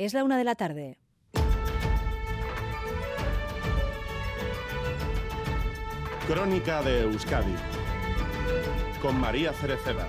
Es la una de la tarde. Crónica de Euskadi con María Cereceda.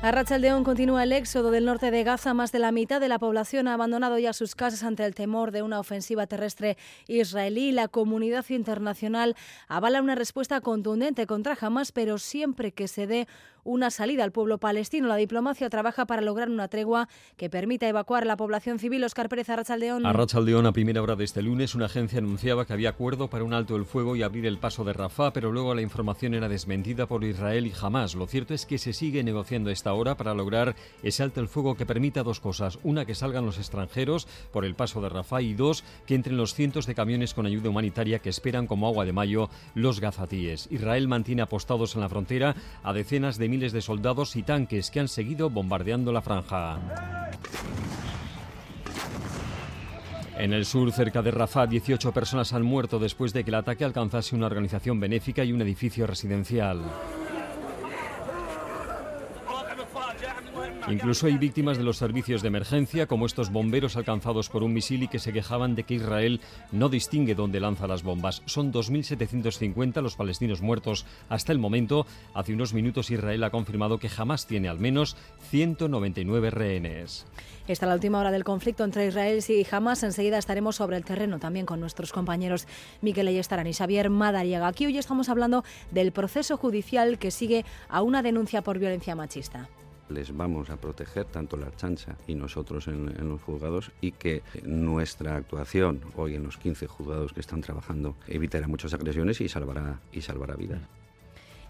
A Rachaldeón continúa el éxodo del norte de Gaza. Más de la mitad de la población ha abandonado ya sus casas ante el temor de una ofensiva terrestre israelí. La comunidad internacional avala una respuesta contundente contra Hamas, pero siempre que se dé una salida al pueblo palestino. La diplomacia trabaja para lograr una tregua que permita evacuar a la población civil. Oscar Pérez Arrachaldeón. Arrachaldeón, a primera hora de este lunes, una agencia anunciaba que había acuerdo para un alto el fuego y abrir el paso de Rafah, pero luego la información era desmentida por Israel y Hamas. Lo cierto es que se sigue negociando esta hora para lograr ese alto el fuego que permita dos cosas. Una, que salgan los extranjeros por el paso de Rafah y dos, que entren los cientos de camiones con ayuda humanitaria que esperan como agua de mayo los gazatíes. Israel mantiene apostados en la frontera a decenas de miles de soldados y tanques que han seguido bombardeando la franja. En el sur, cerca de Rafah, 18 personas han muerto después de que el ataque alcanzase una organización benéfica y un edificio residencial. Incluso hay víctimas de los servicios de emergencia, como estos bomberos alcanzados por un misil y que se quejaban de que Israel no distingue dónde lanza las bombas. Son 2.750 los palestinos muertos hasta el momento. Hace unos minutos Israel ha confirmado que jamás tiene al menos 199 rehenes. Esta es la última hora del conflicto entre Israel y Hamas. Enseguida estaremos sobre el terreno también con nuestros compañeros Miquel Ayestarán y Xavier Madariaga. Aquí hoy estamos hablando del proceso judicial que sigue a una denuncia por violencia machista les vamos a proteger tanto la chancha y nosotros en, en, los juzgados y que nuestra actuación hoy en los 15 juzgados que están trabajando evitará muchas agresiones y salvará y salvará vidas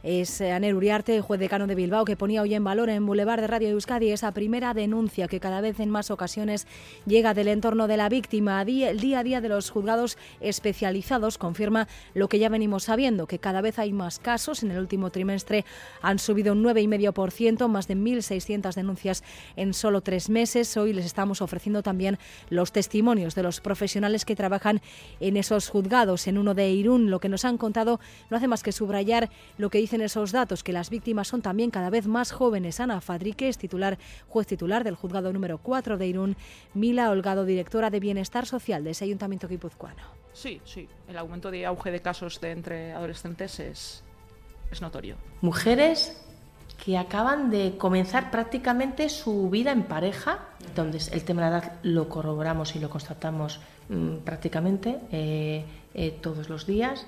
es Aner Uriarte, juez decano de Bilbao, que ponía hoy en valor en Boulevard de Radio Euskadi esa primera denuncia que cada vez en más ocasiones llega del entorno de la víctima. El día a día de los juzgados especializados confirma lo que ya venimos sabiendo, que cada vez hay más casos. En el último trimestre han subido un 9,5%, más de 1.600 denuncias en solo tres meses. Hoy les estamos ofreciendo también los testimonios de los profesionales que trabajan en esos juzgados. En uno de Irún, lo que nos han contado no hace más que subrayar lo que dicen esos datos que las víctimas son también cada vez más jóvenes. Ana Fadrique es titular, juez titular del juzgado número 4 de Irún. Mila Holgado, directora de Bienestar Social de ese ayuntamiento guipuzcoano. Sí, sí. El aumento de auge de casos de entre adolescentes es, es notorio. Mujeres que acaban de comenzar prácticamente su vida en pareja, donde el tema de la edad lo corroboramos y lo constatamos mmm, prácticamente eh, eh, todos los días.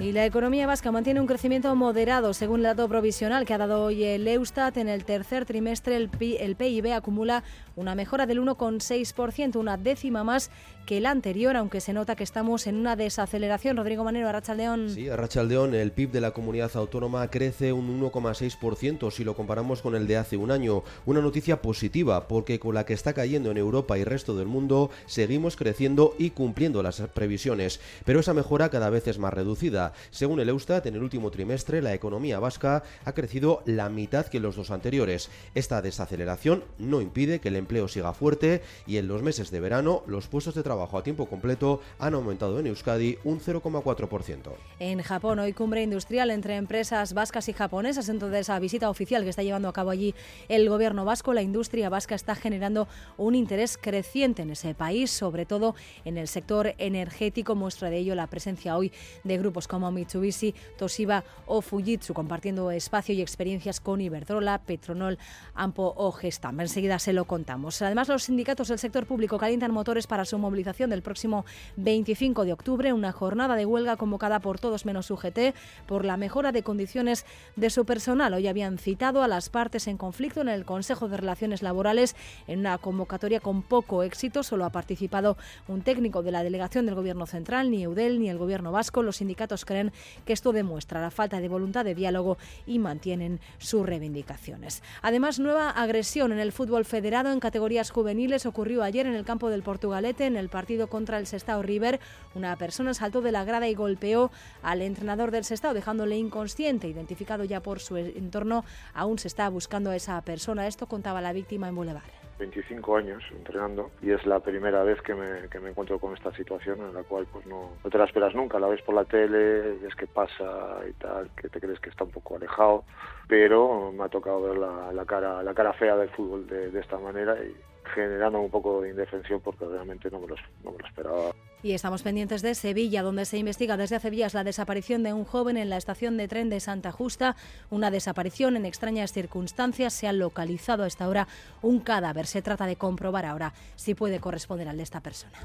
Y la economía vasca mantiene un crecimiento moderado, según el dato provisional que ha dado hoy el Eustat. En el tercer trimestre el, PIB acumula una mejora del 1,6%, una décima más que el anterior, aunque se nota que estamos en una desaceleración. Rodrigo Manero, Arrachaldeón. Sí, Arrachaldeón, el PIB de la comunidad autónoma crece un 1,6% si lo comparamos con el de hace un año. Una noticia positiva, porque con la que está cayendo en Europa y resto del mundo, seguimos creciendo y cumpliendo las previsiones. Pero esa mejora cada vez es más reducida. Según el Eustat, en el último trimestre la economía vasca ha crecido la mitad que los dos anteriores. Esta desaceleración no impide que el empleo siga fuerte y en los meses de verano los puestos de trabajo a tiempo completo han aumentado en Euskadi un 0,4%. En Japón, hoy cumbre industrial entre empresas vascas y japonesas. Entonces, esa visita oficial que está llevando a cabo allí el gobierno vasco, la industria vasca está generando un interés creciente en ese país, sobre todo en el sector energético. Muestra de ello la presencia hoy de grupos como como Mitsubishi, Toshiba o Fujitsu, compartiendo espacio y experiencias con Iberdrola, Petronol, Ampo o Gestam. Enseguida se lo contamos. Además, los sindicatos del sector público calientan motores para su movilización del próximo 25 de octubre, una jornada de huelga convocada por todos menos UGT por la mejora de condiciones de su personal. Hoy habían citado a las partes en conflicto en el Consejo de Relaciones Laborales en una convocatoria con poco éxito. Solo ha participado un técnico de la delegación del Gobierno Central, ni Eudel ni el Gobierno Vasco. Los sindicatos creen que esto demuestra la falta de voluntad de diálogo y mantienen sus reivindicaciones. Además, nueva agresión en el fútbol federado en categorías juveniles ocurrió ayer en el campo del Portugalete en el partido contra el Sestao River. Una persona saltó de la grada y golpeó al entrenador del Sestao dejándole inconsciente, identificado ya por su entorno. Aún se está buscando a esa persona. Esto contaba la víctima en Boulevard. 25 años entrenando y es la primera vez que me, que me encuentro con esta situación en la cual pues no, no te la esperas nunca, la ves por la tele, ves que pasa y tal, que te crees que está un poco alejado, pero me ha tocado ver la, la cara, la cara fea del fútbol de, de esta manera y generando un poco de indefensión porque realmente no me no me lo esperaba. Y estamos pendientes de Sevilla, donde se investiga desde hace días la desaparición de un joven en la estación de tren de Santa Justa. Una desaparición en extrañas circunstancias. Se ha localizado a esta hora un cadáver. Se trata de comprobar ahora si puede corresponder al de esta persona.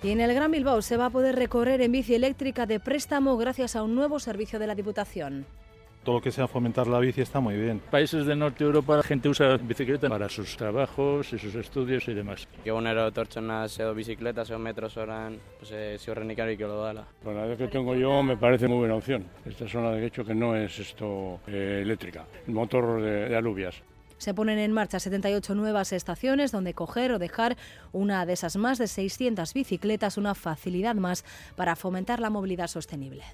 Y en el Gran Bilbao se va a poder recorrer en bici eléctrica de préstamo gracias a un nuevo servicio de la Diputación. Todo lo que sea fomentar la bici está muy bien. Países de Norte Europa la gente usa bicicleta para sus trabajos y sus estudios y demás. Egunero etortzena zeo bicicleta, zeo metros oran, pues, eh, ziurrenik que lo dala. Con la que tengo yo me parece muy buena opción. Esta zona de hecho que no es esto eh, eléctrica, el motor de, de alubias. Se ponen en marcha 78 nuevas estaciones donde coger o dejar una de esas más de 600 bicicletas, una facilidad más para fomentar la movilidad sostenible.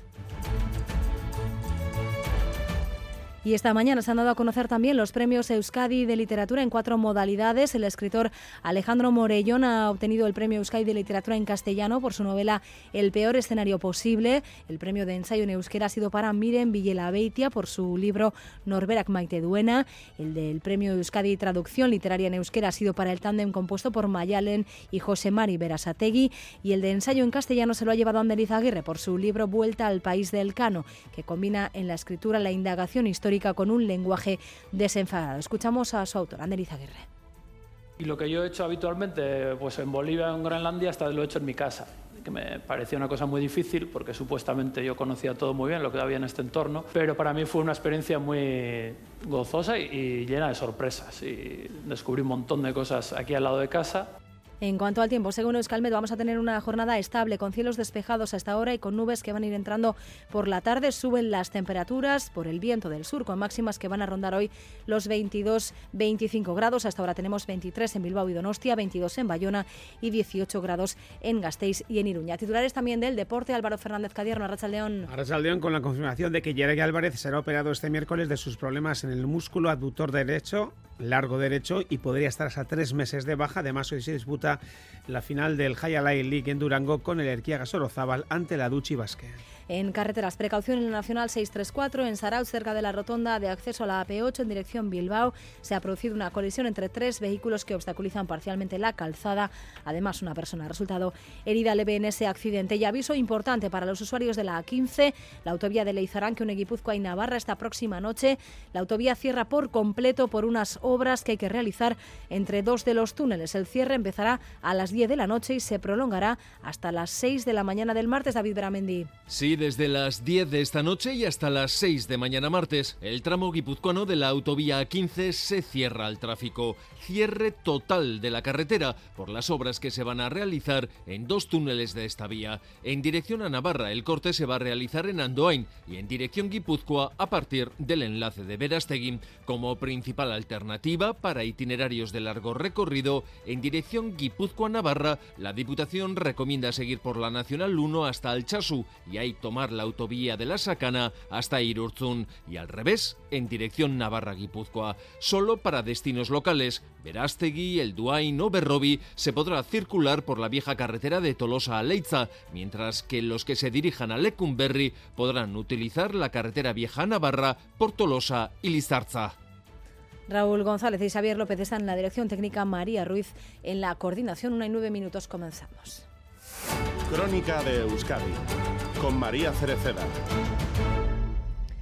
Y esta mañana se han dado a conocer también los premios Euskadi de Literatura en cuatro modalidades. El escritor Alejandro Morellón ha obtenido el premio Euskadi de Literatura en castellano por su novela El peor escenario posible. El premio de ensayo en euskera ha sido para Miren Villalabeitia por su libro Norberak Maite Duena. El del premio Euskadi Traducción Literaria en euskera ha sido para el tándem compuesto por Mayalen y José Mari Berasategui. Y el de ensayo en castellano se lo ha llevado Ander Aguirre por su libro Vuelta al País del Cano, que combina en la escritura la indagación histórica con un lenguaje desenfadado. Escuchamos a su autor, Ander Izaguirre. Y lo que yo he hecho habitualmente, pues en Bolivia, en Groenlandia, hasta lo he hecho en mi casa que me parecía una cosa muy difícil porque supuestamente yo conocía todo muy bien lo que había en este entorno, pero para mí fue una experiencia muy gozosa y, y llena de sorpresas y descubrí un montón de cosas aquí al lado de casa en cuanto al tiempo, según Euskalmet, vamos a tener una jornada estable con cielos despejados a esta hora y con nubes que van a ir entrando por la tarde. Suben las temperaturas por el viento del sur, con máximas que van a rondar hoy los 22-25 grados. Hasta ahora tenemos 23 en Bilbao y Donostia, 22 en Bayona y 18 grados en Gasteiz y en Iruña. Titulares también del deporte, Álvaro Fernández Cadierno, Arrachaldeón. Arrachaldeón con la confirmación de que Yeregi Álvarez será operado este miércoles de sus problemas en el músculo abductor derecho, largo derecho, y podría estar hasta tres meses de baja. Además, hoy se disputa la final del High League en Durango con el Erquía Sorozábal ante la Duchi Basque. En carreteras, precaución en la Nacional 634 en Sarauz, cerca de la rotonda de acceso a la AP8 en dirección Bilbao. Se ha producido una colisión entre tres vehículos que obstaculizan parcialmente la calzada. Además, una persona ha resultado herida leve en ese accidente. Y aviso importante para los usuarios de la A15, la autovía de Leizarán, que une Guipúzcoa y Navarra esta próxima noche. La autovía cierra por completo por unas obras que hay que realizar entre dos de los túneles. El cierre empezará a las 10 de la noche y se prolongará hasta las 6 de la mañana del martes. David Bramendi. Sí, desde las 10 de esta noche y hasta las 6 de mañana martes, el tramo guipuzcoano de la autovía 15 se cierra al tráfico. Cierre total de la carretera por las obras que se van a realizar en dos túneles de esta vía. En dirección a Navarra, el corte se va a realizar en Andoain y en dirección Guipúzcoa a partir del enlace de Verastegui. Como principal alternativa para itinerarios de largo recorrido, en dirección Guipúzcoa-Navarra, la Diputación recomienda seguir por la Nacional 1 hasta Alchazu y ahí tomar la autovía de la Sacana hasta Irurzun y al revés, en dirección Navarra-Guipúzcoa. Solo para destinos locales, Verástegui, El Duain o Berrobi se podrá circular por la vieja carretera de Tolosa a Leitza, mientras que los que se dirijan a Lecumberri podrán utilizar la carretera vieja Navarra por Tolosa y Lizarza. Raúl González y Xavier López están en la dirección técnica, María Ruiz en la coordinación. Una y nueve minutos comenzamos. Crónica de Euskadi con María Cereceda.